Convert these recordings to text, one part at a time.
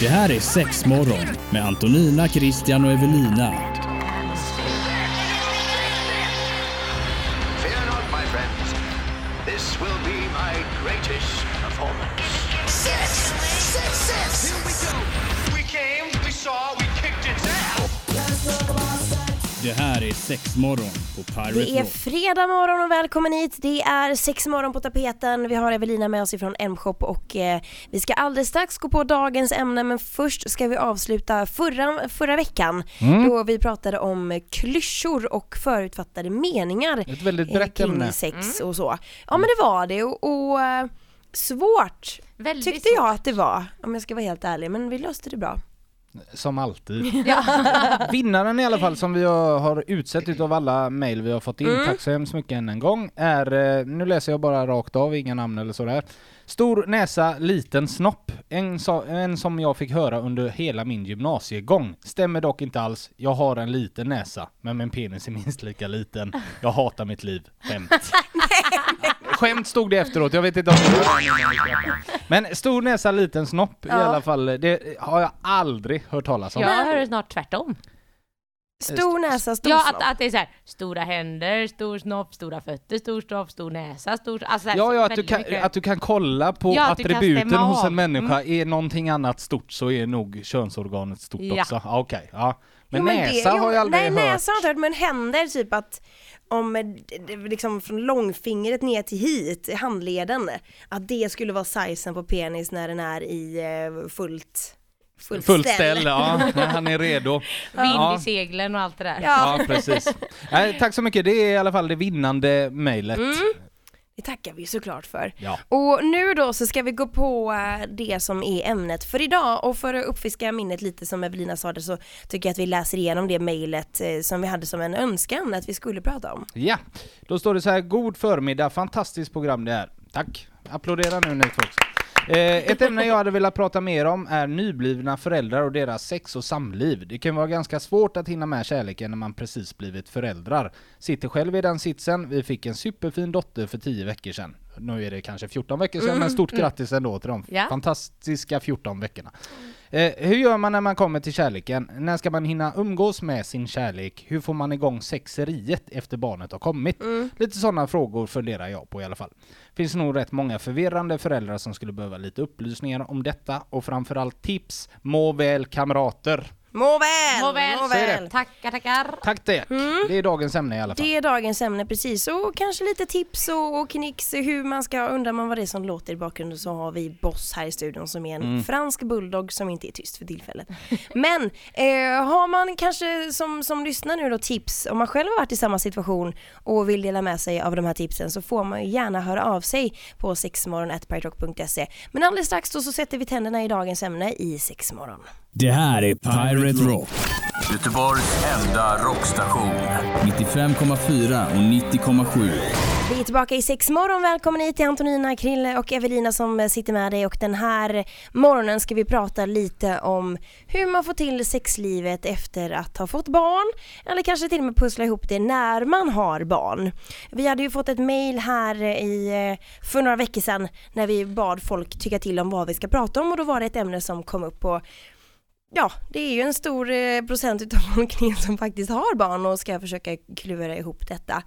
Det här är Sexmorgon med Antonina, Christian och Evelina. Det här är Sexmorgon på Pirate Det är fredag morgon och välkommen hit. Det är sex morgon på tapeten. Vi har Evelina med oss ifrån M-shop och eh, vi ska alldeles strax gå på dagens ämne men först ska vi avsluta förra, förra veckan Mm. då vi pratade om klyschor och förutfattade meningar. Ett väldigt eh, brett kring ämne. sex och så. Ja men det var det och, och eh, svårt Väldigt tyckte jag att det var om jag ska vara helt ärlig men vi löste det bra. Som alltid. Vinnaren i alla fall som vi har utsett utav alla mejl vi har fått in, Mm. tack så hemskt mycket än en gång, är, eh, nu läser jag bara rakt av, inga namn eller sådär. Stor näsa, liten snopp. En, så, en som jag fick höra under hela min gymnasiegång. Stämmer dock inte alls. Jag har en liten näsa, men min penis är minst lika liten. Jag hatar mitt liv. Skämt. Skämt stod det efteråt, jag vet inte om det var Men stor näsa, liten snopp i Ja. alla fall. Det har jag aldrig hört talas om. Jag hör snart tvärtom. Stor näsa, stor Ja, snopp. att, att det är så här, stora händer, stor snopp, stora fötter, stor snopp, stor näsa, stor... Alltså så här, Ja, ja att, du kan, mycket. att du kan kolla på Ja, attributen hos en av. Mm. människa. Är någonting annat stort så är nog könsorganet stort Ja. också. Ja, Okej, ja. Men Jo, näsa det- jo, har jag aldrig nej, hört. näsa har jag inte hört, men händer typ att om eh, liksom från långfingret ner till hit, i handleden, att det skulle vara sizen på penis när den är i eh, fullt, fullt, Fullt ställ, ja. Han är redo. Vind Ja. i seglen och allt det där. Ja, Ja, precis. Nej, tack så mycket. Det är i alla fall det vinnande mejlet. Mm. Det tackar vi såklart för. Ja. Och nu då så ska vi gå på eh, det som är ämnet för idag och för att uppfiska minnet lite som Evelina sa det så tycker jag att vi läser igenom det mejlet eh, som vi hade som en önskan att vi skulle prata om. Ja, då står det så här. God förmiddag, fantastiskt program det är. Tack. Applådera nu ni två också. Eh, ett ämne jag hade velat prata mer om är nyblivna föräldrar och deras sex och samliv. Det kan vara ganska svårt att hinna med kärleken när man precis blivit föräldrar. Sitter själv i den sitsen. Vi fick en superfin dotter för 10 veckor sedan. Nu är det kanske 14 veckor sedan, men stort grattis ändå till de Ja. fantastiska 14 veckorna. Eh, hur gör man när man kommer till kärleken? När ska man hinna umgås med sin kärlek? Hur får man igång sexeriet efter barnet har kommit? Lite sådana frågor funderar jag på i alla fall. Finns nog rätt många förvirrande föräldrar som skulle behöva lite upplysningar om detta och framförallt tips. Må väl kamrater! Må väl! Må väl. Må Så är det. väl. Tackar, tackar. Tack det! Det är dagens ämne i alla fall. Det är dagens ämne precis och kanske lite tips och, och knix hur man ska, undrar man vad det är som låter i bakgrunden så har vi Boss här i studion som är en Mm. fransk bulldog som inte är tyst för tillfället. Men eh, har man kanske som, som lyssnar nu då tips, om man själv har varit i samma situation och vill dela med sig av de här tipsen så får man ju gärna höra av sig på sexmorgon.pyrock.se. Men alldeles strax då så sätter vi tänderna i dagens ämne i sexmorgon. Det här är Pirate Rock. Göteborgs enda rockstation. 95,4 och 90,7. Vi är tillbaka i sex morgon. Välkommen hit till Antonina, Krille och Evelina som sitter med dig och den här morgonen ska vi prata lite om hur man får till sexlivet efter att ha fått barn eller kanske till och med pussla ihop det när man har barn. Vi hade ju fått ett mail här i, för några veckor sedan när vi bad folk tycka till om vad vi ska prata om och då var det ett ämne som kom upp på Ja, det är ju en stor eh, procent utav befolkningen som faktiskt har barn och ska försöka klura ihop detta.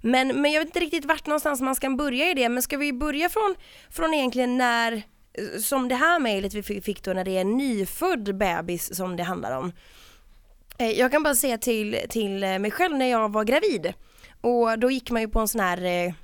Men, men jag vet inte riktigt vart någonstans man ska börja i det, men ska vi börja från, från egentligen när, eh, som det här mejlet vi fick- då, när det är en nyfödd bebis som det handlar om. Eh, jag kan bara säga till, till mig själv när jag var gravid och då gick man ju på en sån här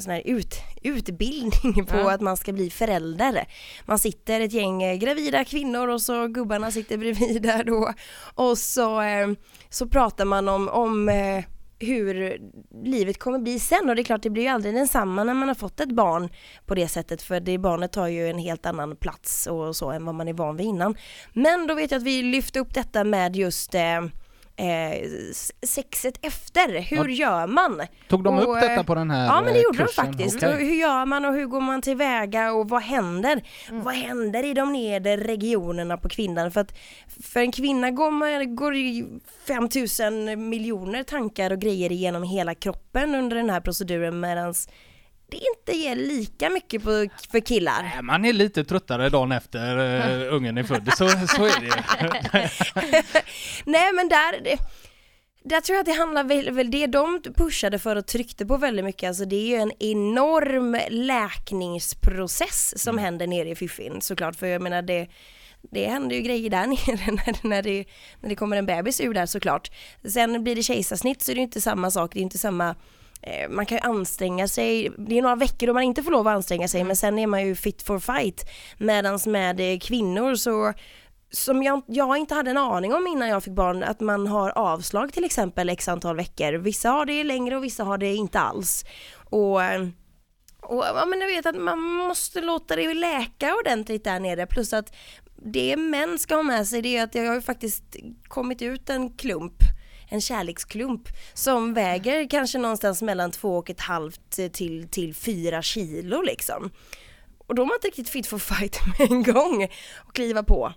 sån här ut, utbildning på Ja. att man ska bli förälder. Man sitter ett gäng eh, gravida kvinnor och så gubbarna sitter bredvid där då och så, eh, så pratar man om, om eh, hur livet kommer bli sen och det är klart det blir ju aldrig densamma när man har fått ett barn på det sättet för det barnet tar ju en helt annan plats och så än vad man är van vid innan. Men då vet jag att vi lyfte upp detta med just eh, sexet efter, hur gör man? Tog de Och, upp detta på den här Ja men det eh, gjorde kursen? de faktiskt. Och hur gör man och hur går man tillväga och vad händer? Mm. Vad händer i de nedre regionerna på kvinnan? För att för en kvinna går, man, går ju 5000 miljoner tankar och grejer igenom hela kroppen under den här proceduren medans det inte ger lika mycket på, för killar. Nej, Man är lite tröttare dagen efter uh, ungen är född, så, så är det ju. Nej men där, det, där tror jag att det handlar väl, väl det de pushade för och tryckte på väldigt mycket, alltså det är ju en enorm läkningsprocess som händer nere i fiffin såklart, för jag menar det det händer ju grejer där nere när, när, det, när det kommer en bebis ur där såklart. Sen blir det kejsarsnitt så är det inte samma sak, det är inte samma man kan ju anstränga sig, det är några veckor då man inte får lov att anstränga sig men sen är man ju fit for fight. Medans med eh, kvinnor så som jag, jag inte hade en aning om innan jag fick barn, att man har avslag till exempel x antal veckor. Vissa har det längre och vissa har det inte alls. Och, och ja, men jag vet att man måste låta det läka ordentligt där nere plus att det män ska ha med sig det är att det har ju faktiskt kommit ut en klump en kärleksklump som väger kanske någonstans mellan två och ett halvt eh, till, till fyra kilo liksom. Och då är man inte riktigt fit for fight med en gång och kliva på.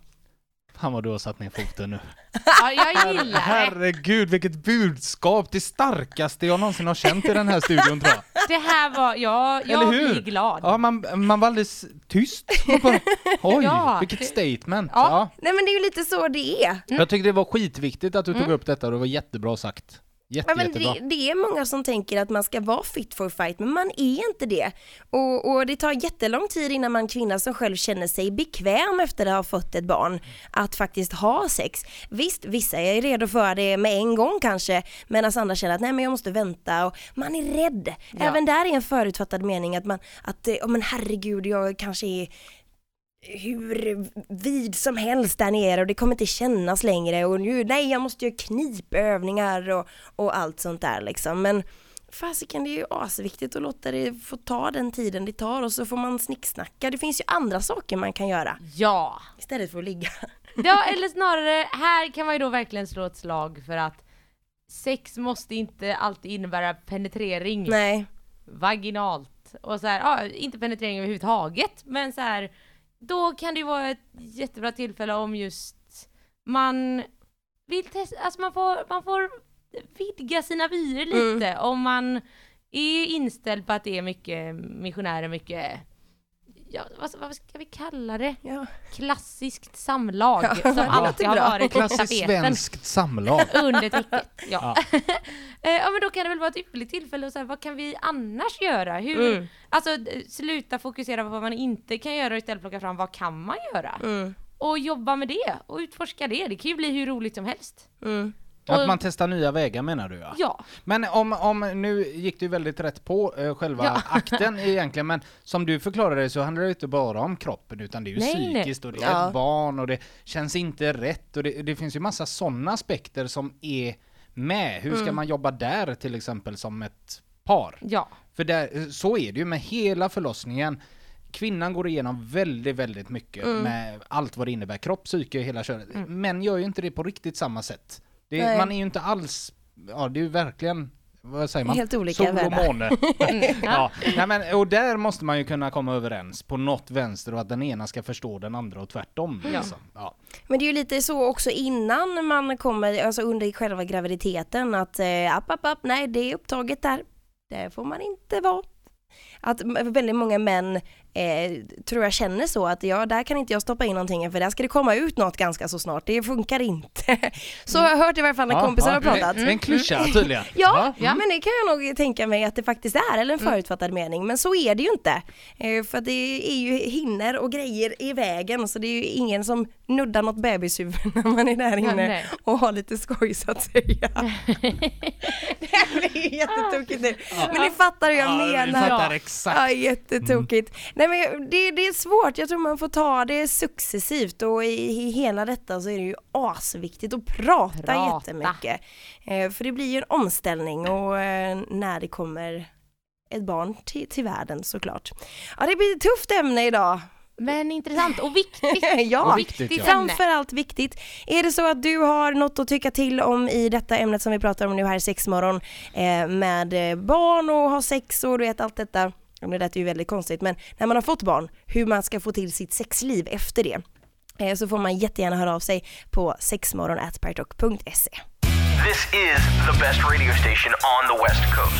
Fan vad du har satt ner foten nu. Ja, jag gillar det. Herregud vilket budskap! Det starkaste jag någonsin har känt i den här studion tror jag. Det här var, ja, jag Eller hur? blir glad. Ja, man, man var alldeles tyst. Man bara, Oj, Ja. vilket statement. Ja. Ja. Nej men det är ju lite så det är. Jag tyckte det var skitviktigt att du tog upp detta och det var jättebra sagt. Jätte, Ja, men det, det är många som tänker att man ska vara fit for fight, men man är inte det. Och, och det tar jättelång tid innan man kvinna som själv känner sig bekväm efter att ha fått ett barn, att faktiskt ha sex. Visst, vissa är redo för det med en gång kanske, medan andra känner att nej men jag måste vänta och man är rädd. Även där är en förutfattad mening att man, att, oh, men herregud, jag kanske är hur vid som helst där nere och det kommer inte kännas längre och nu, nej jag måste göra knipövningar och, och allt sånt där liksom. Men fasiken det är ju asviktigt att låta det få ta den tiden det tar och så får man snicksnacka. Det finns ju andra saker man kan göra Ja. istället för att ligga. ja, eller snarare, här kan man ju då verkligen slå ett slag för att sex måste inte alltid innebära penetrering Nej, vaginalt och så här, ja, inte penetrering överhuvudtaget, men så här, då kan det ju vara ett jättebra tillfälle om just man vill testa, alltså man får, man får vidga sina vyer lite om man är inställd på att det är mycket missionärer, mycket Ja, vad, vad ska vi kalla det? ja. Klassiskt samlag Ja, som alltid har varit Klassiskt svenskt samlag. under täcket. Ja. Ja. Eh, ja men då kan det väl vara ett ypperligt tillfälle att säga vad kan vi annars göra? Hur, Mm. Alltså sluta fokusera på vad man inte kan göra och istället plocka fram vad kan man göra? Mm, Och jobba med det och utforska det. Det kan ju bli hur roligt som helst. mm. Att man testar nya vägar menar du ja? Ja. Men om, om nu gick du väldigt rätt på eh, själva Ja. akten egentligen, men som du förklarade så handlar det inte bara om kroppen utan det är ju Nej, nej. psykiskt och det är Ja. ett barn och det känns inte rätt och det, det finns ju massa sådana aspekter som är med. Hur ska Mm. man jobba där till exempel som ett par? Ja. För där, så är det ju med hela förlossningen. Kvinnan går igenom väldigt, väldigt mycket Mm. med allt vad det innebär. Kropp, psyke, hela köret. Män gör ju inte det på riktigt samma sätt. Det, man är ju inte alls, ja det är ju verkligen, vad säger man? Helt olika Sol och måne. ja. Nej, men, och där måste man ju kunna komma överens på något vänster och att den ena ska förstå den andra och tvärtom. Liksom. Ja. Men det är ju lite så också innan man kommer, alltså under själva graviditeten att eh, app, app, app, nej det är upptaget där. Där får man inte vara. Att väldigt många män eh, tror jag känner så att ja, där kan inte jag stoppa in någonting för där ska det komma ut något ganska så snart. Det funkar inte. Så har jag hört i varje fall när Ja, kompisar ja, har pratat. Är en klyscha tydligen. Ja, Ja. men det kan jag nog tänka mig att det faktiskt är, eller en förutfattad mening. Men så är det ju inte. Eh, för det är ju hinner och grejer i vägen, så det är ju ingen som nuddar något bebishuvud när man är där inne nej. och har lite skoj så att säga. det blir jättetokigt nu. Men ni fattar hur jag menar. Exakt. Ja, jättetokigt. Nej men det, det är svårt, jag tror man får ta det successivt och i, i hela detta så är det ju asviktigt att prata, Prata. jättemycket. Eh, för det blir ju en omställning och eh, när det kommer ett barn till, till världen såklart. Ja det blir ett tufft ämne idag. Men intressant och viktigt. ja, Och viktigt, ja. framförallt viktigt. Är det så att du har något att tycka till om i detta ämnet som vi pratar om nu här i sexmorgon eh, med barn och ha sex och du vet allt detta det lät ju väldigt konstigt, men när man har fått barn, hur man ska få till sitt sexliv efter det. Eh, så får man jättegärna höra av sig på sexmorgon.partok.se. This is the best radio station on the west coast.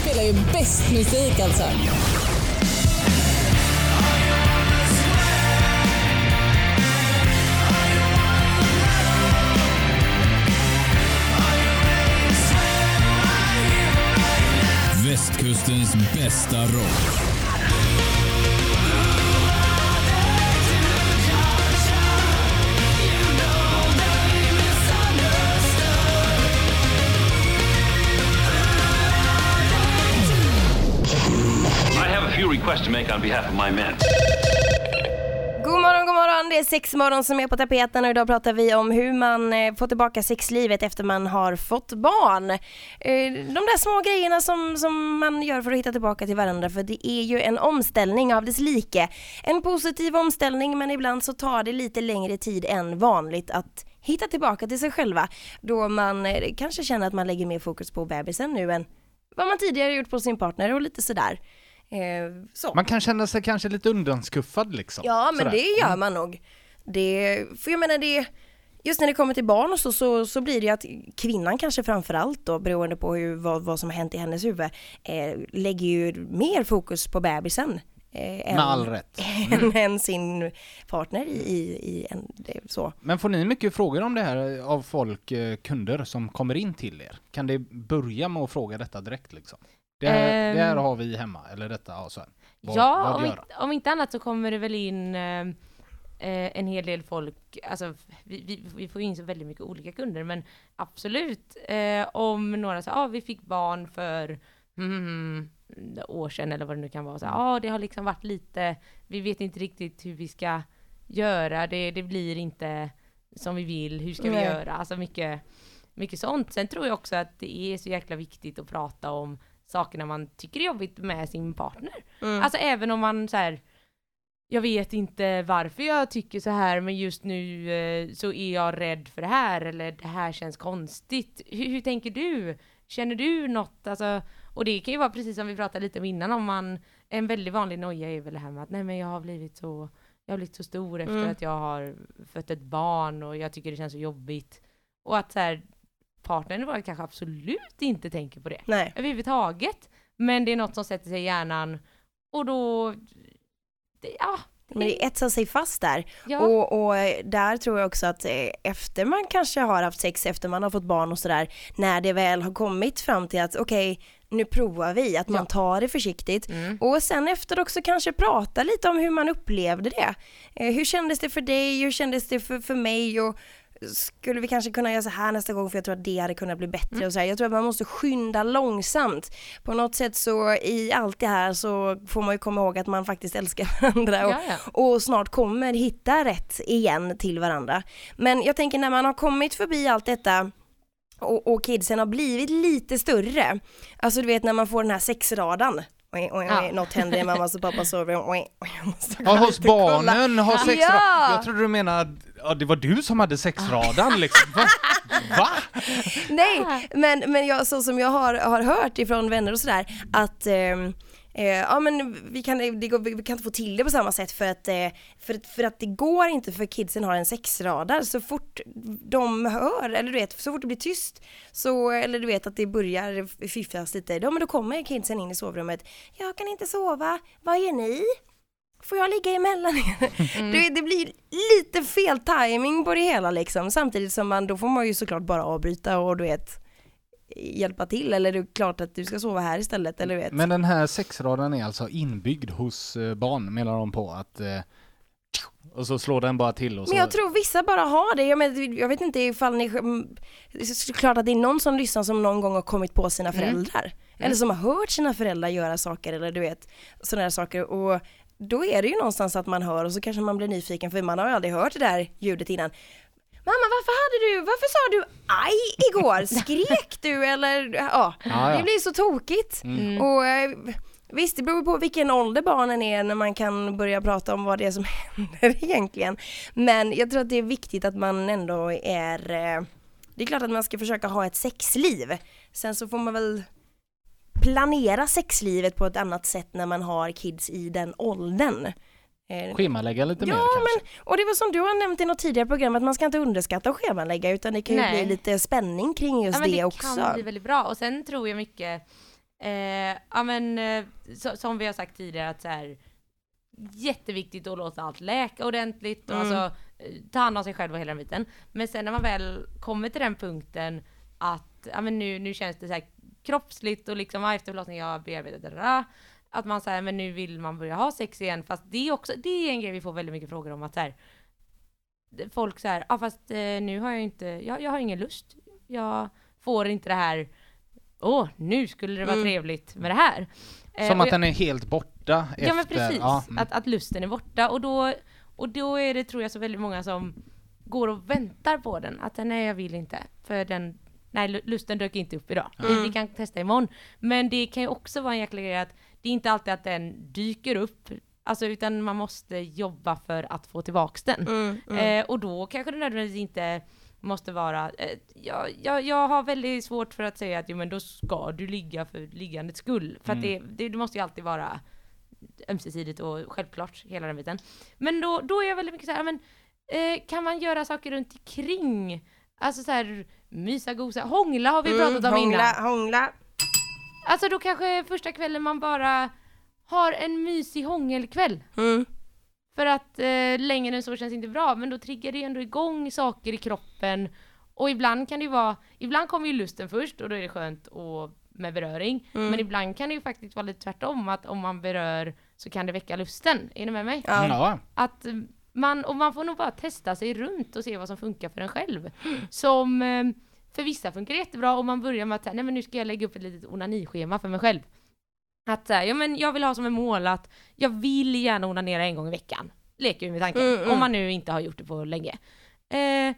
Spelar ju bäst musik alltså. Västkustens bästa rock. I have a few requests to make on behalf of my men. Det är sexmorgon som är på tapeten och idag pratar vi om hur man eh, får tillbaka sexlivet efter man har fått barn. Eh, de där små grejerna som, som man gör för att hitta tillbaka till varandra för det är ju en omställning av dess like. En positiv omställning men ibland så tar det lite längre tid än vanligt att hitta tillbaka till sig själva då man eh, kanske känner att man lägger mer fokus på bebisen nu än vad man tidigare gjort på sin partner och lite sådär. Eh, så. Man kan känna sig kanske lite undanskuffad liksom. Ja men Sådär. det gör man nog. Det, för jag menar det, just när det kommer till barn och så, så, så blir det ju att kvinnan kanske framförallt då beroende på hur, vad, vad som har hänt i hennes huvud eh, lägger ju mer fokus på bebisen. Eh, än, Med all rätt. än, än sin partner i, i, en, så. Men får ni mycket frågor om det här av folk, eh, kunder som kommer in till er? Kan det börja med att fråga detta direkt liksom? Det här, Ehm. det här har vi hemma, eller detta, ja så. Vad, ja, vad om inte, om inte annat så kommer det väl in eh, eh, en hel del folk, alltså vi, vi, vi får in så väldigt mycket olika kunder, men absolut eh, om några säger, ah, vi fick barn för mm, år sedan eller vad det nu kan vara, så ja ah, det har liksom varit lite, vi vet inte riktigt hur vi ska göra, det, det blir inte som vi vill, hur ska vi Nej. göra, alltså mycket, mycket sånt. Sen tror jag också att det är så jäkla viktigt att prata om sakerna man tycker är jobbigt med sin partner. Mm. Alltså även om man så här. Jag vet inte varför jag tycker så här men just nu eh, så är jag rädd för det här eller det här känns konstigt. Hur, hur tänker du? Känner du något? Alltså, och det kan ju vara precis som vi pratade lite om innan om man, en väldigt vanlig noja är väl det här med att nej men jag har blivit så, jag har blivit så stor efter Mm. att jag har fött ett barn och jag tycker det känns så jobbigt. Och att så här, partnern bara kanske absolut inte tänker på det Nej. överhuvudtaget. Men det är något som sätter sig i hjärnan och då, det, ja. Men det etsar sig fast där. ja. Och, och eh, där tror jag också att eh, efter man kanske har haft sex, efter man har fått barn och sådär, när det väl har kommit fram till att okej, nu provar vi, att man Ja. tar det försiktigt. Mm. Och sen efter också kanske prata lite om hur man upplevde det. Eh, hur kändes det för dig, hur kändes det för, för mig och skulle vi kanske kunna göra så här nästa gång för jag tror att det hade kunnat bli bättre Mm. och så här. Jag tror att man måste skynda långsamt. På något sätt så i allt det här så får man ju komma ihåg att man faktiskt älskar varandra och, Ja, ja. och snart kommer hitta rätt igen till varandra. Men jag tänker när man har kommit förbi allt detta och, och kidsen har blivit lite större, alltså du vet när man får den här sexradan Oj, oj, oj, Ja. Något händer i mammas och pappas sovrum. Oj, oj, jag måste Ja, hos barnen har sex Ja! Jag trodde du menade ja, det var du som hade sexradan liksom. Va? Va? Nej, men, men jag, så som jag har, har hört ifrån vänner och sådär att eh, eh, ja men vi kan, det går, vi kan inte få till det på samma sätt för att, eh, för, att- för att det går inte för kidsen har en sexradar så fort de hör, eller du vet, så fort det blir tyst så, eller du vet att det börjar fifflas lite, då, men då kommer kidsen in i sovrummet. Jag kan inte sova, vad gör ni? Får jag ligga emellan er? Det, det blir lite fel timing på det hela liksom. Samtidigt som man, då får man ju såklart bara avbryta och du vet hjälpa till eller det är klart att du ska sova här istället eller vet. Men den här sexradan är alltså inbyggd hos eh, barn menar de på att eh, och så slår den bara till och så Men jag tror vissa bara har det. Jag, men, jag vet inte ifall ni... mm, Det är såklart att det är någon som lyssnar som någon gång har kommit på sina föräldrar. Eller som har hört sina föräldrar göra saker eller du vet sådana där saker. Och då är det ju någonstans att man hör och så kanske man blir nyfiken för man har ju aldrig hört det där ljudet innan. Mamma varför hade du, varför sa du aj igår? Skrek du eller? Ja, det blir så tokigt. Och eh, visst det beror på vilken ålder barnen är när man kan börja prata om vad det är som händer egentligen. Men jag tror att det är viktigt att man ändå är eh, Det är klart att man ska försöka ha ett sexliv. Sen så får man väl planera sexlivet på ett annat sätt när man har kids i den åldern. Eh, schemalägga lite Ja, mer kanske. Och det var som du har nämnt i något tidigare program att man ska inte underskatta och schemalägga utan det kan ju Nej. bli lite spänning kring just ja, men det, det också. kan bli väldigt bra. Och sen tror jag mycket Eh, ja men, eh, så, som vi har sagt tidigare att så här, jätteviktigt att låta allt läka ordentligt och Mm. alltså eh, ta hand om sig själv och hela den biten. Men sen när man väl kommer till den punkten att, ja men nu, nu känns det så här kroppsligt och liksom, ja, efter förlossningen jag där, att man säger men nu vill man börja ha sex igen fast det är också, det är en grej vi får väldigt mycket frågor om att så här, folk så här, ja fast eh, nu har jag inte, jag, jag har ingen lust. Jag får inte det här, åh nu skulle det vara Mm. trevligt med det här. Eh, Som och att jag- den är helt borta efter... Ja men precis, ja, mm. att, att lusten är borta och då, och då är det tror jag så väldigt många som går och väntar på den. Att nej jag vill inte, för den, nej lu- lusten dök inte upp idag. Vi, vi kan testa imorgon. Men det kan ju också vara en jäkla grej att det är inte alltid att den dyker upp, alltså utan man måste jobba för att få tillbaks den. Mm, mm. Eh, och då kanske det nödvändigtvis inte måste vara, eh, jag, jag, jag har väldigt svårt för att säga att jo, men då ska du ligga för liggandets skull. För att det, det, det måste ju alltid vara ömsesidigt och självklart, hela den biten. Men då, då är jag väldigt mycket så här, men eh, kan man göra saker runt omkring? Alltså så här, mysa, gosa, hångla har vi pratat om Mm, hångla, innan. hångla. Alltså då kanske första kvällen man bara har en mysig hångelkväll. Mm. För att eh, längre än så känns inte bra, men då triggar det ändå igång saker i kroppen. Och ibland kan det ju vara, ibland kommer ju lusten först och då är det skönt och med beröring. Mm. Men ibland kan det ju faktiskt vara lite tvärtom, att om man berör så kan det väcka lusten. Är ni med mig? Ja. ja. Att eh, man, och man får nog bara testa sig runt och se vad som funkar för en själv. Som eh, för vissa funkar det jättebra om man börjar med att säga, nej men nu ska jag lägga upp ett litet onanischema för mig själv. Att ja men jag vill ha som en mål att jag vill gärna onanera en gång i veckan. Leker vi med tanken. Mm, mm. Om man nu inte har gjort det på länge. Eh,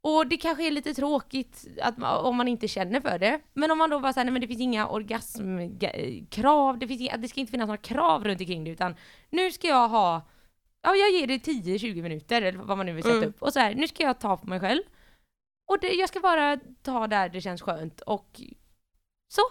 och det kanske är lite tråkigt att om man inte känner för det. Men om man då bara säger, nej men det finns inga orgasmkrav, det, finns inga, det ska inte finnas några krav runt omkring det utan nu ska jag ha, ja jag ger det 10-20 minuter eller vad man nu vill sätta Mm. upp. Och så här, nu ska jag ta på mig själv. Och det, jag ska bara ta där det känns skönt och så.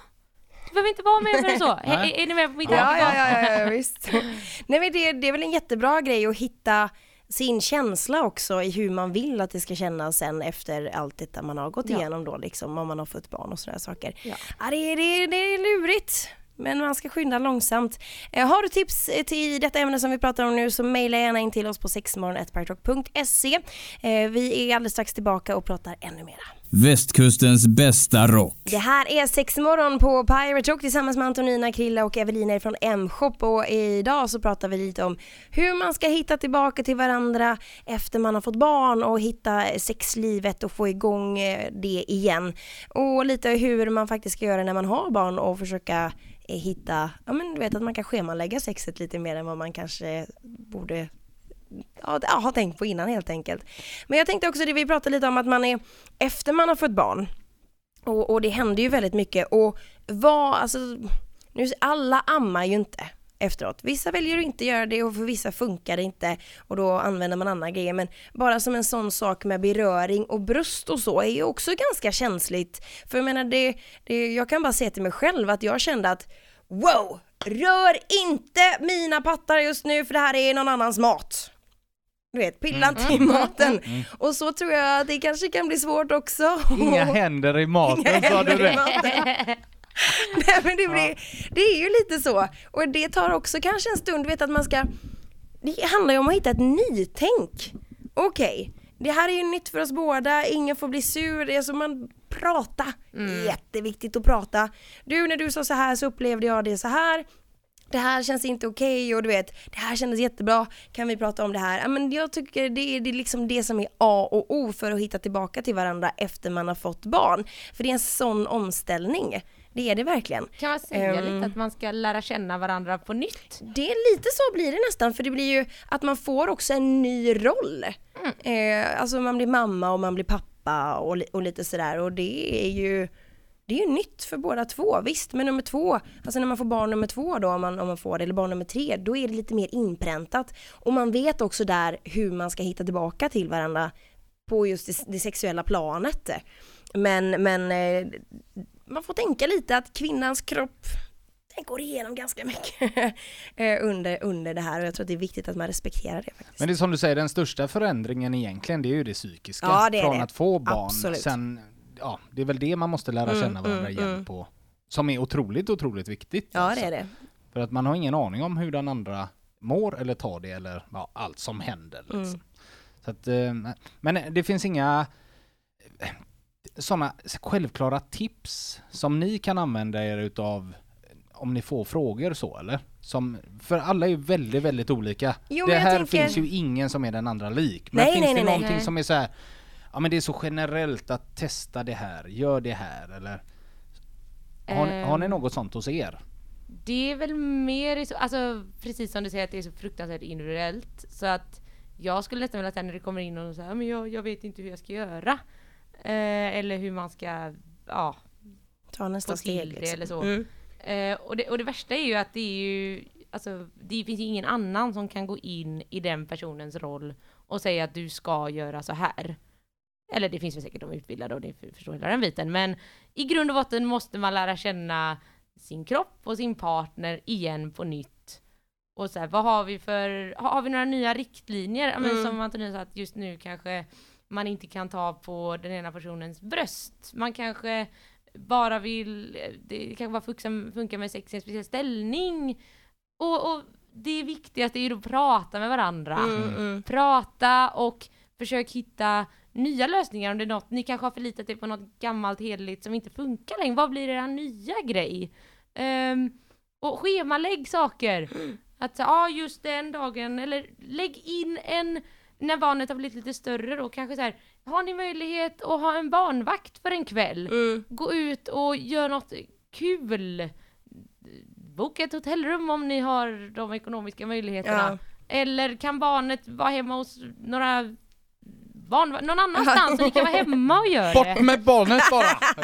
Det behöver inte vara mer än så. Är, är ni med på mitt Ja, ja, ja, ja, ja visst. Nej men det, det är väl en jättebra grej att hitta sin känsla också i hur man vill att det ska kännas sen efter allt detta man har gått Ja. igenom då liksom, om man har fått barn och sådana saker. Ja. Ja, det, det, det är lurigt. Men man ska skynda långsamt. Eh, har du tips eh, till detta ämne som vi pratar om nu så mejla gärna in till oss på sexmorgon.parkrock.se. Eh, vi är alldeles strax tillbaka och pratar ännu mera. Västkustens bästa rock. Det här är Sexmorgon på Pirate Rock tillsammans med Antonina Krilla och Evelina från M-shop och idag så pratar vi lite om hur man ska hitta tillbaka till varandra efter man har fått barn och hitta sexlivet och få igång det igen. Och lite hur man faktiskt ska göra när man har barn och försöka hitta, ja men du vet att man kan schemalägga sexet lite mer än vad man kanske borde ja, ha tänkt på innan helt enkelt. Men jag tänkte också det vi pratade lite om att man är efter man har fått barn och, och det händer ju väldigt mycket och vad, alltså, nu, alla ammar ju inte efteråt. Vissa väljer att inte göra det och för vissa funkar det inte och då använder man andra grejer. Men bara som en sån sak med beröring och bröst och så är ju också ganska känsligt. För jag menar, det, det, jag kan bara se till mig själv att jag kände att wow, rör inte mina pattar just nu för det här är någon annans mat. Du vet, pilla inte i maten. Och så tror jag att det kanske kan bli svårt också. Inga händer i maten Inga sa du det. Nej men det, blir, det är ju lite så. Och det tar också kanske en stund, vet att man ska... Det handlar ju om att hitta ett nytänk. Okej, det här är ju nytt för oss båda, ingen får bli sur, det är som man prata. Jätteviktigt att prata. Du, när du sa så här så upplevde jag det så här. Det här känns inte okej och du vet, det här kändes jättebra, kan vi prata om det här? Ja, men jag tycker det är, det är liksom det som är A och O för att hitta tillbaka till varandra efter man har fått barn. För det är en sån omställning. Det är det verkligen. Kan man säga Ehm. lite att man ska lära känna varandra på nytt? Det är lite så blir det nästan för det blir ju att man får också en ny roll. Eh, alltså man blir mamma och man blir pappa och, och lite sådär och det är ju det är ju nytt för båda två, visst men nummer två, alltså när man får barn nummer två då om man, om man får det, eller barn nummer tre, då är det lite mer inpräntat. Och man vet också där hur man ska hitta tillbaka till varandra på just det, det sexuella planet. Men, men eh, man får tänka lite att kvinnans kropp den går igenom ganska mycket eh, under, under det här och jag tror att det är viktigt att man respekterar det faktiskt. Men det är som du säger, den största förändringen egentligen det är ju det psykiska. Ja, det Från det. att få barn, Absolut. sen, ja, det är väl det man måste lära Mm, känna varandra mm, igen mm. på Som är otroligt, otroligt viktigt. Ja alltså. det är det. För att man har ingen aning om hur den andra mår eller tar det eller ja, allt som händer. Liksom. Mm. Så att, eh, men det finns inga sådana självklara tips som ni kan använda er utav om ni får frågor så eller? Som, för alla är ju väldigt, väldigt olika. Jo, det här tänker- finns ju ingen som är den andra lik. Men Nej, finns nej, det nej, någonting Nej. som är så här, ja men det är så generellt att testa det här, gör det här eller? Har, ni- har ni Ehm. något sånt hos er? Det är väl mer alltså precis som du säger att det är så fruktansvärt individuellt. Så att jag skulle nästan vilja säga när det kommer in någon och säger men jag, jag vet inte hur jag ska göra. Eh, eller hur man ska, ja, Ta nästa steg. Liksom. eller så. Mm. Eh, och, det, och det värsta är ju att det är ju, alltså det finns ju ingen annan som kan gå in i den personens roll och säga att du ska göra så här. Eller det finns väl säkert de utbildade och det förstår hela den biten, men i grund och botten måste man lära känna sin kropp och sin partner igen på nytt. Och så här, vad har vi för, har vi några nya riktlinjer? Ja, Men Mm. som Antonina sa, att just nu kanske man inte kan ta på den ena personens bröst. Man kanske bara vill, det kanske bara funkar, funkar med sex i en speciell ställning. Och, och det viktigaste är ju att prata med varandra. Mm, mm. Prata och försök hitta nya lösningar om det är något, ni kanske har förlitat er på något gammalt hederligt som inte funkar längre. Vad blir era nya grej? Ehm, och schemalägg saker. Att ja, ah, just den dagen, eller lägg in en, när barnet har blivit lite större då, kanske så här, har ni möjlighet att ha en barnvakt för en kväll? Mm. Gå ut och gör något kul. Boka ett hotellrum om ni har de ekonomiska möjligheterna. Eller kan barnet vara hemma hos några barn, någon annanstans så ni kan vara hemma och göra Bort det. med barnet bara!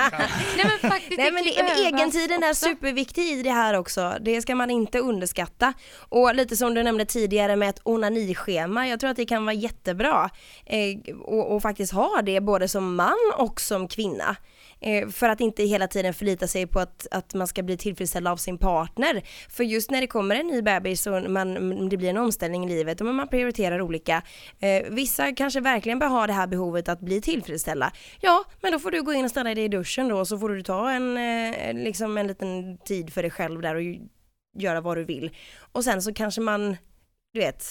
Nej men faktiskt, Nej men det, egentiden är superviktig i det här också. Det ska man inte underskatta. Och lite som du nämnde tidigare med ett onanischema. Jag tror att det kan vara jättebra. Eh, och, och faktiskt ha det både som man och som kvinna. Eh, för att inte hela tiden förlita sig på att, att man ska bli tillfredsställd av sin partner. För just när det kommer en ny bebis och man, mm, det blir en omställning i livet och man prioriterar olika. Eh, vissa kanske verkligen bör ha det här behovet att bli tillfredsställda. Ja, men då får du gå in och ställa dig i duschen då så får du ta en, eh, liksom en liten tid för dig själv där och göra vad du vill. Och sen så kanske man, du vet,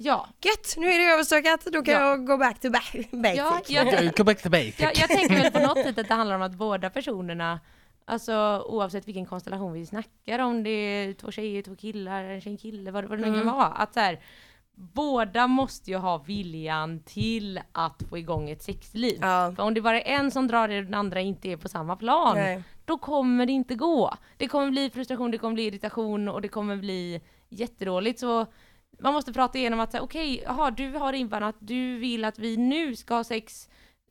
Ja, gött, nu är det överstökat, då kan Ja. jag gå back to back, basic. ja jag, Go back to basic. jag, jag tänker väl på något sätt att det handlar om att båda personerna Alltså oavsett vilken konstellation vi snackar om, det är två tjejer, två killar, en tjej, en kille, vad, vad det nu kan Mm. vara. Att så här, båda måste ju ha viljan till att få igång ett sexliv. Ja. För om det bara är en som drar det och den andra inte är på samma plan, Nej. då kommer det inte gå. Det kommer bli frustration, det kommer bli irritation och det kommer bli jättedåligt. Så man måste prata igenom att säga, okej, jaha, du har ribban att du vill att vi nu ska ha sex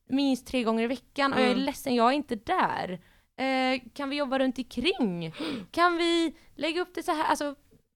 minst tre gånger i veckan och jag är Mm. ledsen, jag är inte där. Eh, kan vi jobba runt omkring? Kan vi lägga upp det så här? Alltså,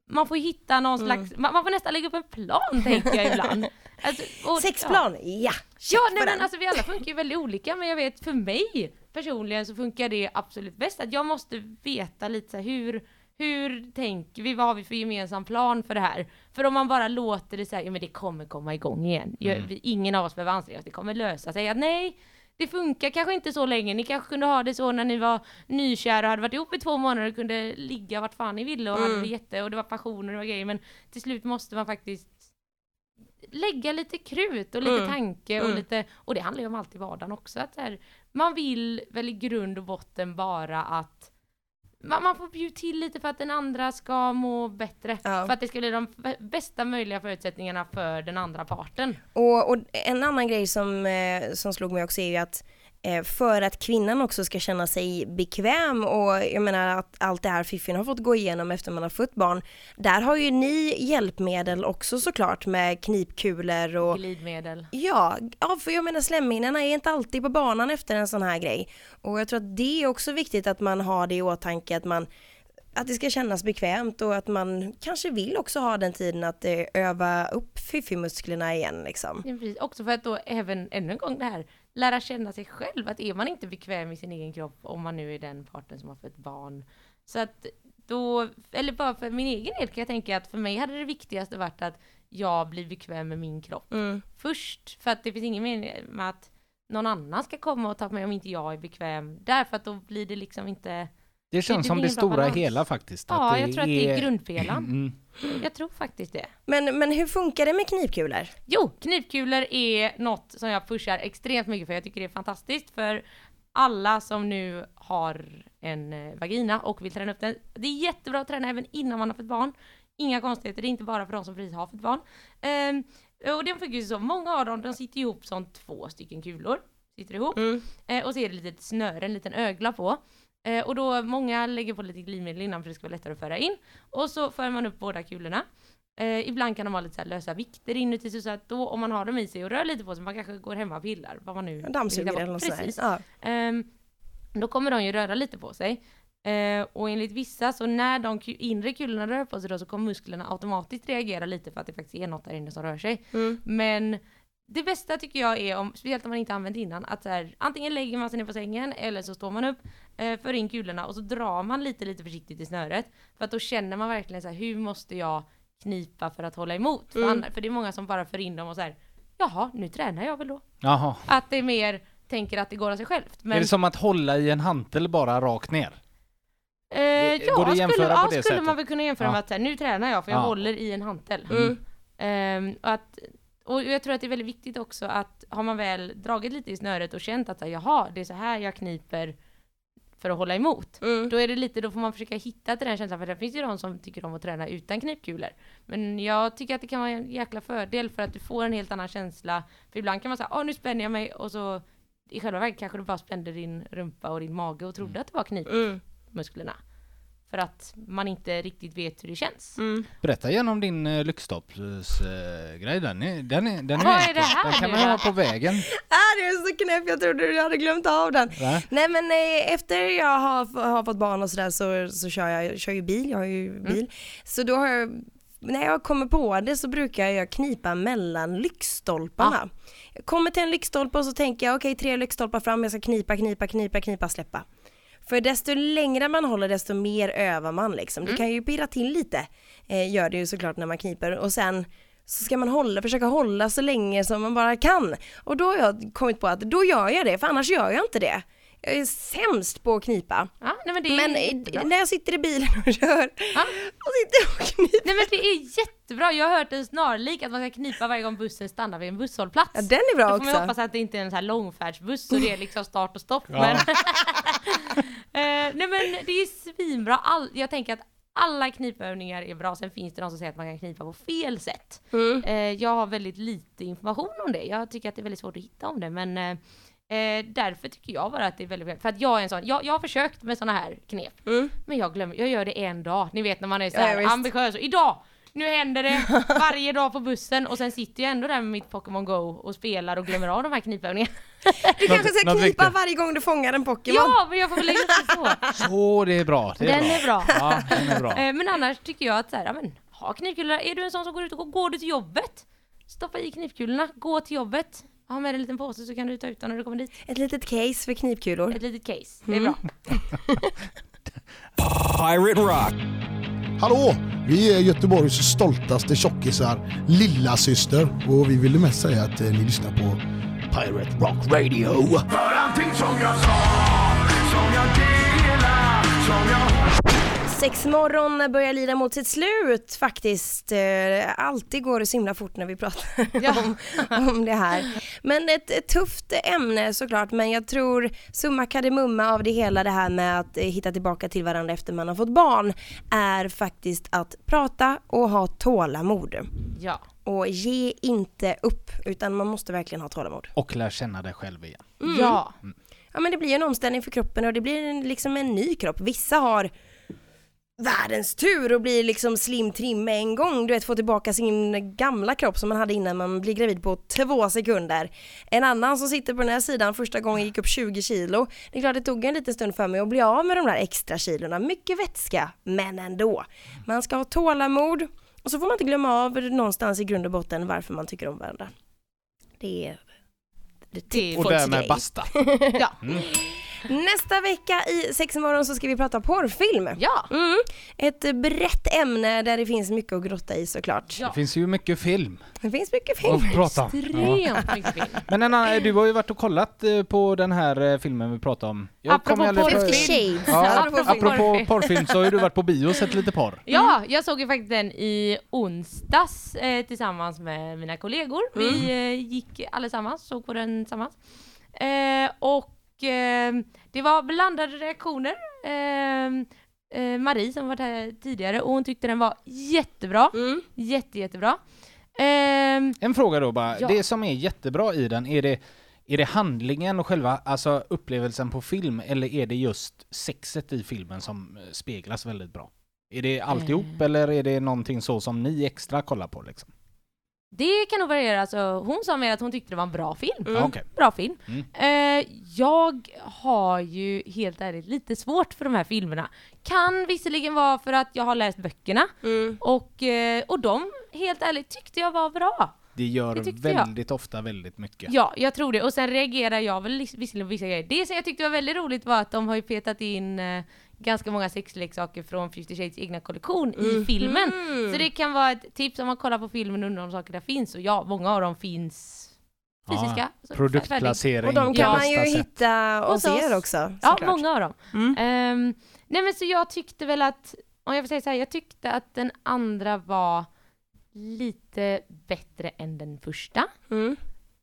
man får hitta någon Mm. slags, man, man får nästan lägga upp en plan tänker jag ibland. Alltså, och- ja. Sexplan, ja! Ja, på nej men alltså vi alla funkar ju väldigt olika men jag vet för mig personligen så funkar det absolut bäst att jag måste veta lite så här, hur, hur tänker vi, vad har vi för gemensam plan för det här? För om man bara låter det säga, ja men det kommer komma igång igen. Mm. vi, ingen av oss behöver anstränga oss, det kommer lösa sig. Att, nej, det funkar kanske inte så länge, ni kanske kunde ha det så när ni var nykära och hade varit ihop i två månader och kunde ligga vart fan ni ville och hade Mm. det jätte, och det var passion och det var grejer men till slut måste man faktiskt lägga lite krut och lite Mm. tanke och Mm. lite, och det handlar ju om allt i vardagen också, att här, man vill väl i grund och botten bara att man, man får bjuda till lite för att den andra ska må bättre. Ja. För att det ska bli de bästa möjliga förutsättningarna för den andra parten. Och, och en annan grej som, eh, som slog mig också är ju att för att kvinnan också ska känna sig bekväm och jag menar att allt det här Fiffin har fått gå igenom efter man har fött barn. Där har ju ni hjälpmedel också såklart med knipkulor och Glidmedel. Ja, ja, för jag menar slemhinnorna är inte alltid på banan efter en sån här grej. Och jag tror att det är också viktigt att man har det i åtanke att man att det ska kännas bekvämt och att man kanske vill också ha den tiden att eh, öva upp fiffimusklerna igen liksom. Ja, precis. Också för att då även, ännu en gång det här, lära känna sig själv. Att är man inte bekväm i sin egen kropp, om man nu är den parten som har fött barn. Så att då, eller bara för min egen del kan jag tänka att för mig hade det viktigaste varit att jag blir bekväm med min kropp Mm. först. För att det finns ingen mening med att någon annan ska komma och ta på mig om inte jag är bekväm där. För att då blir det liksom inte, Det känns det som det stora balans. hela faktiskt. Ja, jag tror att det är är-. Mm. Jag tror faktiskt det. Men, men hur funkar det med knipkulor? Jo, knipkulor är något som jag pushar extremt mycket för. Jag tycker det är fantastiskt för alla som nu har en eh, vagina och vill träna upp den. Det är jättebra att träna även innan man har fått barn. Inga konstigheter, det är inte bara för de som precis har fått barn. Ehm, och det funkar ju så, många av dem de sitter ihop som två stycken kulor. Sitter ihop. Eh, och så är det ett litet snöre, en liten ögla på. Eh, och då, många lägger på lite glidmedel innan för det ska vara lättare att föra in. Och så för man upp båda kulorna. Eh, ibland kan de ha lite så lösa vikter inuti så att då om man har dem i sig och rör lite på sig, man kanske går hemma och pillar, vad man nu Dammsugare vill eller något. Precis. Ja. Ehm, då kommer de ju röra lite på sig. Eh, och enligt vissa, så när de inre kulorna rör på sig då så kommer musklerna automatiskt reagera lite för att det faktiskt är något där inne som rör sig. Mm. Men det bästa tycker jag är, om, speciellt om man inte använt innan, att så här, antingen lägger man sig ner på sängen eller så står man upp, eh, för in kulorna och så drar man lite lite försiktigt i snöret. För att då känner man verkligen så här, hur måste jag knipa för att hålla emot? För, Mm. annars, för det är många som bara för in dem och så här, jaha, nu tränar jag väl då. Jaha. Att det är mer tänker att det går av sig självt. Men Är det som att hålla i en hantel bara rakt ner? Eh, ja, Går det skulle, på ja, det skulle sättet? man väl kunna jämföra Ja. med att så här, nu tränar jag för jag Ja. håller i en hantel. Mm. Ehm, och, att, och jag tror att det är väldigt viktigt också att har man väl dragit lite i snöret och känt att jaha, det är så här jag kniper för att hålla emot. Mm. Då är det lite, då får man försöka hitta till den känslan för det finns ju de som tycker om att träna utan knipkulor. Men jag tycker att det kan vara en jäkla fördel för att du får en helt annan känsla. För ibland kan man säga, åh nu spänner jag mig och så i själva verket kanske du bara spände din rumpa och din mage och trodde att det var knip Mm. För att man inte riktigt vet hur det känns. Mm. Berätta gärna om din uh, lyktstolpsgrej. den är, den är, den är Vad är det här Den kan nu man ha på vägen. Ah, det är så knäpp, jag trodde du hade glömt av den. Va? Nej men eh, efter jag har, har fått barn och sådär så, så kör jag, jag kör ju bil, jag har ju Mm. bil. Så då har jag, när jag kommer på det så brukar jag knipa mellan lyktstolparna. Jag kommer till en lyktstolpe och så tänker jag okej tre lyktstolpar fram, jag ska knipa, knipa, knipa, knipa, släppa. För desto längre man håller desto mer övar man liksom. Mm. Det kan ju pirra till lite, eh, gör det ju såklart när man kniper och sen så ska man hålla, försöka hålla så länge som man bara kan. Och då har jag kommit på att då gör jag det, för annars gör jag inte det. Jag är sämst på att knipa. Ja, nej men det är Men eh, när jag sitter i bilen och kör, Ja. och sitter och kniper. Nej men det är jättebra, jag har hört en snarlik att man ska knipa varje gång bussen stannar vid en busshållplats. Ja, den är bra Då får man också. hoppas att det inte är en sån här långfärdsbuss och det är liksom start och stopp. Ja. Men eh, nej men det är svinbra, All, jag tänker att alla knipövningar är bra, sen finns det de som säger att man kan knipa på fel sätt. Mm. Eh, jag har väldigt lite information om det, jag tycker att det är väldigt svårt att hitta om det men eh, eh, därför tycker jag bara att det är väldigt, för att jag är en sån, jag, jag har försökt med såna här knep, Mm. men jag glömmer, jag gör det en dag, ni vet när man är så Ja, ambitiös, idag! Nu händer det varje dag på bussen och sen sitter jag ändå där med mitt Pokémon Go och spelar och glömmer av de här knipövningarna. Du kanske ska knipa viktigt. varje gång du fångar en Pokémon. Ja, men jag får väl lägga upp det så. Så, det är bra. Det är Den bra. är bra. Ja, den är bra. Eh, Men annars tycker jag att så här, ja, men, ha knipkulor. Är du en sån som går ut och går, går du till jobbet? Stoppa i knipkulorna, gå till jobbet. Ha med dig en liten påse så kan du ta ut dem när du kommer dit. Ett litet case för knipkulor. Ett litet case, det är bra. Pirate Rock. Hallå! Vi är Göteborgs stoltaste tjockisar, lilla syster och vi ville mest säga att eh, ni lyssnar på Pirate Rock Radio. För allting som jag sa, som jag delar, som jag Sexmorgon börjar lida mot sitt slut faktiskt. Eh, Alltid går det så himla fort när vi pratar om, om det här. Men ett, ett tufft ämne såklart, men jag tror summa kardemumma av det hela det här med att eh, hitta tillbaka till varandra efter man har fått barn är faktiskt att prata och ha tålamod. Ja. Och ge inte upp, utan man måste verkligen ha tålamod. Och lär känna dig själv igen. Ja. Ja men det blir en omställning för kroppen och det blir en, liksom en ny kropp. Vissa har världens tur och blir liksom slim trim med en gång. Du vet få tillbaka sin gamla kropp som man hade innan man blir gravid på två sekunder. En annan som sitter på den här sidan första gången gick upp 20 kilo. Det är klart det tog en liten stund för mig att bli av med de där extra kilorna. Mycket vätska, men ändå. Man ska ha tålamod och så får man inte glömma av någonstans i grund och botten varför man tycker om varandra. Det är det är Och därmed basta. ja. Nästa vecka i Sexmorgon så ska vi prata porrfilm. Ja. Mm. Ett brett ämne där det finns mycket att grotta i såklart. Ja. Det finns ju mycket film Det finns mycket film. att prata om. Ja. Extremt mycket film. Men Anna, du har ju varit och kollat eh, på den här eh, filmen vi pratade om. Jag Apropå porrfilm. Shades. Ja, Apropå film. apropå porrfilm så har ju du varit på bio och sett lite porr. Ja, jag såg ju faktiskt den i onsdags eh, tillsammans med mina kollegor. Vi eh, gick allesammans, såg på den tillsammans. Eh, och eh, det var blandade reaktioner. Eh, eh, Marie som varit här tidigare och hon tyckte den var jättebra. Mm. Jätte, jättebra. Eh, En fråga då bara, Ja. det som är jättebra i den, är det, är det handlingen och själva alltså upplevelsen på film eller är det just sexet i filmen som eh, speglas väldigt bra? Är det alltihop Eh. eller är det någonting så som ni extra kollar på liksom? Det kan nog variera. Alltså, hon sa mer att hon tyckte det var en bra film. Ja, okej. Bra film. Mm. Eh, jag har ju helt ärligt lite svårt för de här filmerna. Kan visserligen vara för att jag har läst böckerna Mm. och, eh, och de, helt ärligt, tyckte jag var bra. Det gör Det tyckte jag. väldigt ofta väldigt mycket. Ja, jag tror det. Och sen reagerar jag väl visserligen på vissa grejer. Det som jag tyckte var väldigt roligt var att de har ju petat in eh, ganska många sexleksaker från 50 Shades egna kollektion i filmen. Så det kan vara ett tips om man kollar på filmen och undrar om saker där finns. Och ja, många av dem finns fysiska. Färdigt. Produktplacering Och de kan man ju sätt. hitta er oss. också. Ja, såklart. många av dem. Mm. Ehm, nej men så jag tyckte väl att, om jag får säga så här, jag tyckte att den andra var lite bättre än den första. Mm.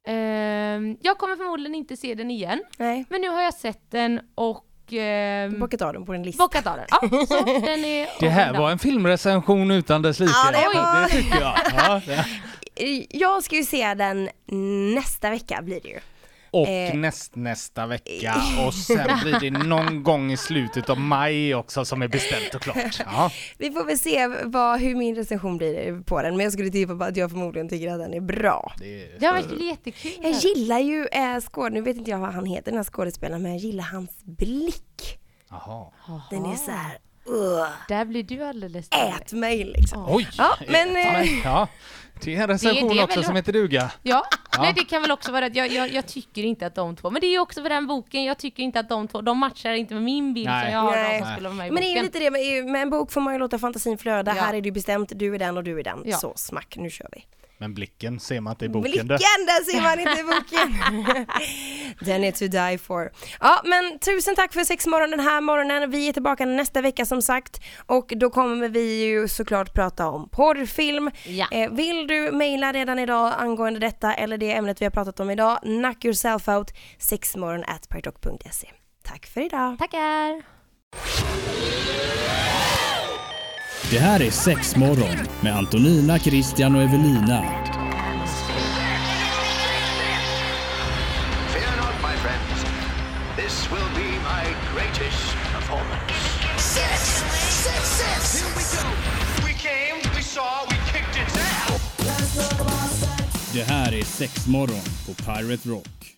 Ehm, jag kommer förmodligen inte se den igen, Nej, men nu har jag sett den och ehm, bockat av dem på din lista. bockat av den. Ja, så den är Det här var en filmrecension utan dess like. Ja, det var- det tycker jag. Ja, det. Jag ska ju se den nästa vecka blir det ju. Och Eh. näst, nästa vecka och sen blir det någon gång i slutet av maj också som är beställt och klart. Ja. Vi får väl se vad, hur min recension blir på den, men jag skulle tippa på att jag förmodligen tycker att den är bra. Det är... Det jättekul. Jag gillar ju eh, skåd, nu vet inte jag vad han heter den här skådespelaren, men jag gillar hans blick. Jaha. Den är så här, "Ugh, Där blir du alldeles ät mig liksom. Oj! Ja, men, eh, ja. Det är en recension det är också väl- som heter duga. Ja, Ja. Nej, det kan väl också vara att jag, jag, jag tycker inte att de två, men det är ju också för den boken, jag tycker inte att de två, de matchar inte med min bild Nej. som jag har Nej. som skulle vara med i Men det är ju lite det, med, med en bok får man ju låta fantasin flöda. Ja. Här är det bestämt, du är den och du är den. Ja. Så smack, nu kör vi. Men blicken ser man inte i boken. Blicken, det. där ser man inte i boken. den är to die for. Ja, men tusen tack för sexmorgon den här morgonen. Vi är tillbaka nästa vecka som sagt och då kommer vi ju såklart prata om porrfilm. Ja. Eh, vill du mejla redan idag angående detta eller det ämnet vi har pratat om idag, knock yourself out, sexmorgon at. Tack för idag. Tackar! Det här är Sexmorgon med Antonina, Christian och Evelina. Fear not, my friends. This will be my greatest performance. Six, six, six. Here we go. We came, we saw, we kicked its ass. Det här är Sexmorgon på Pirate Rock.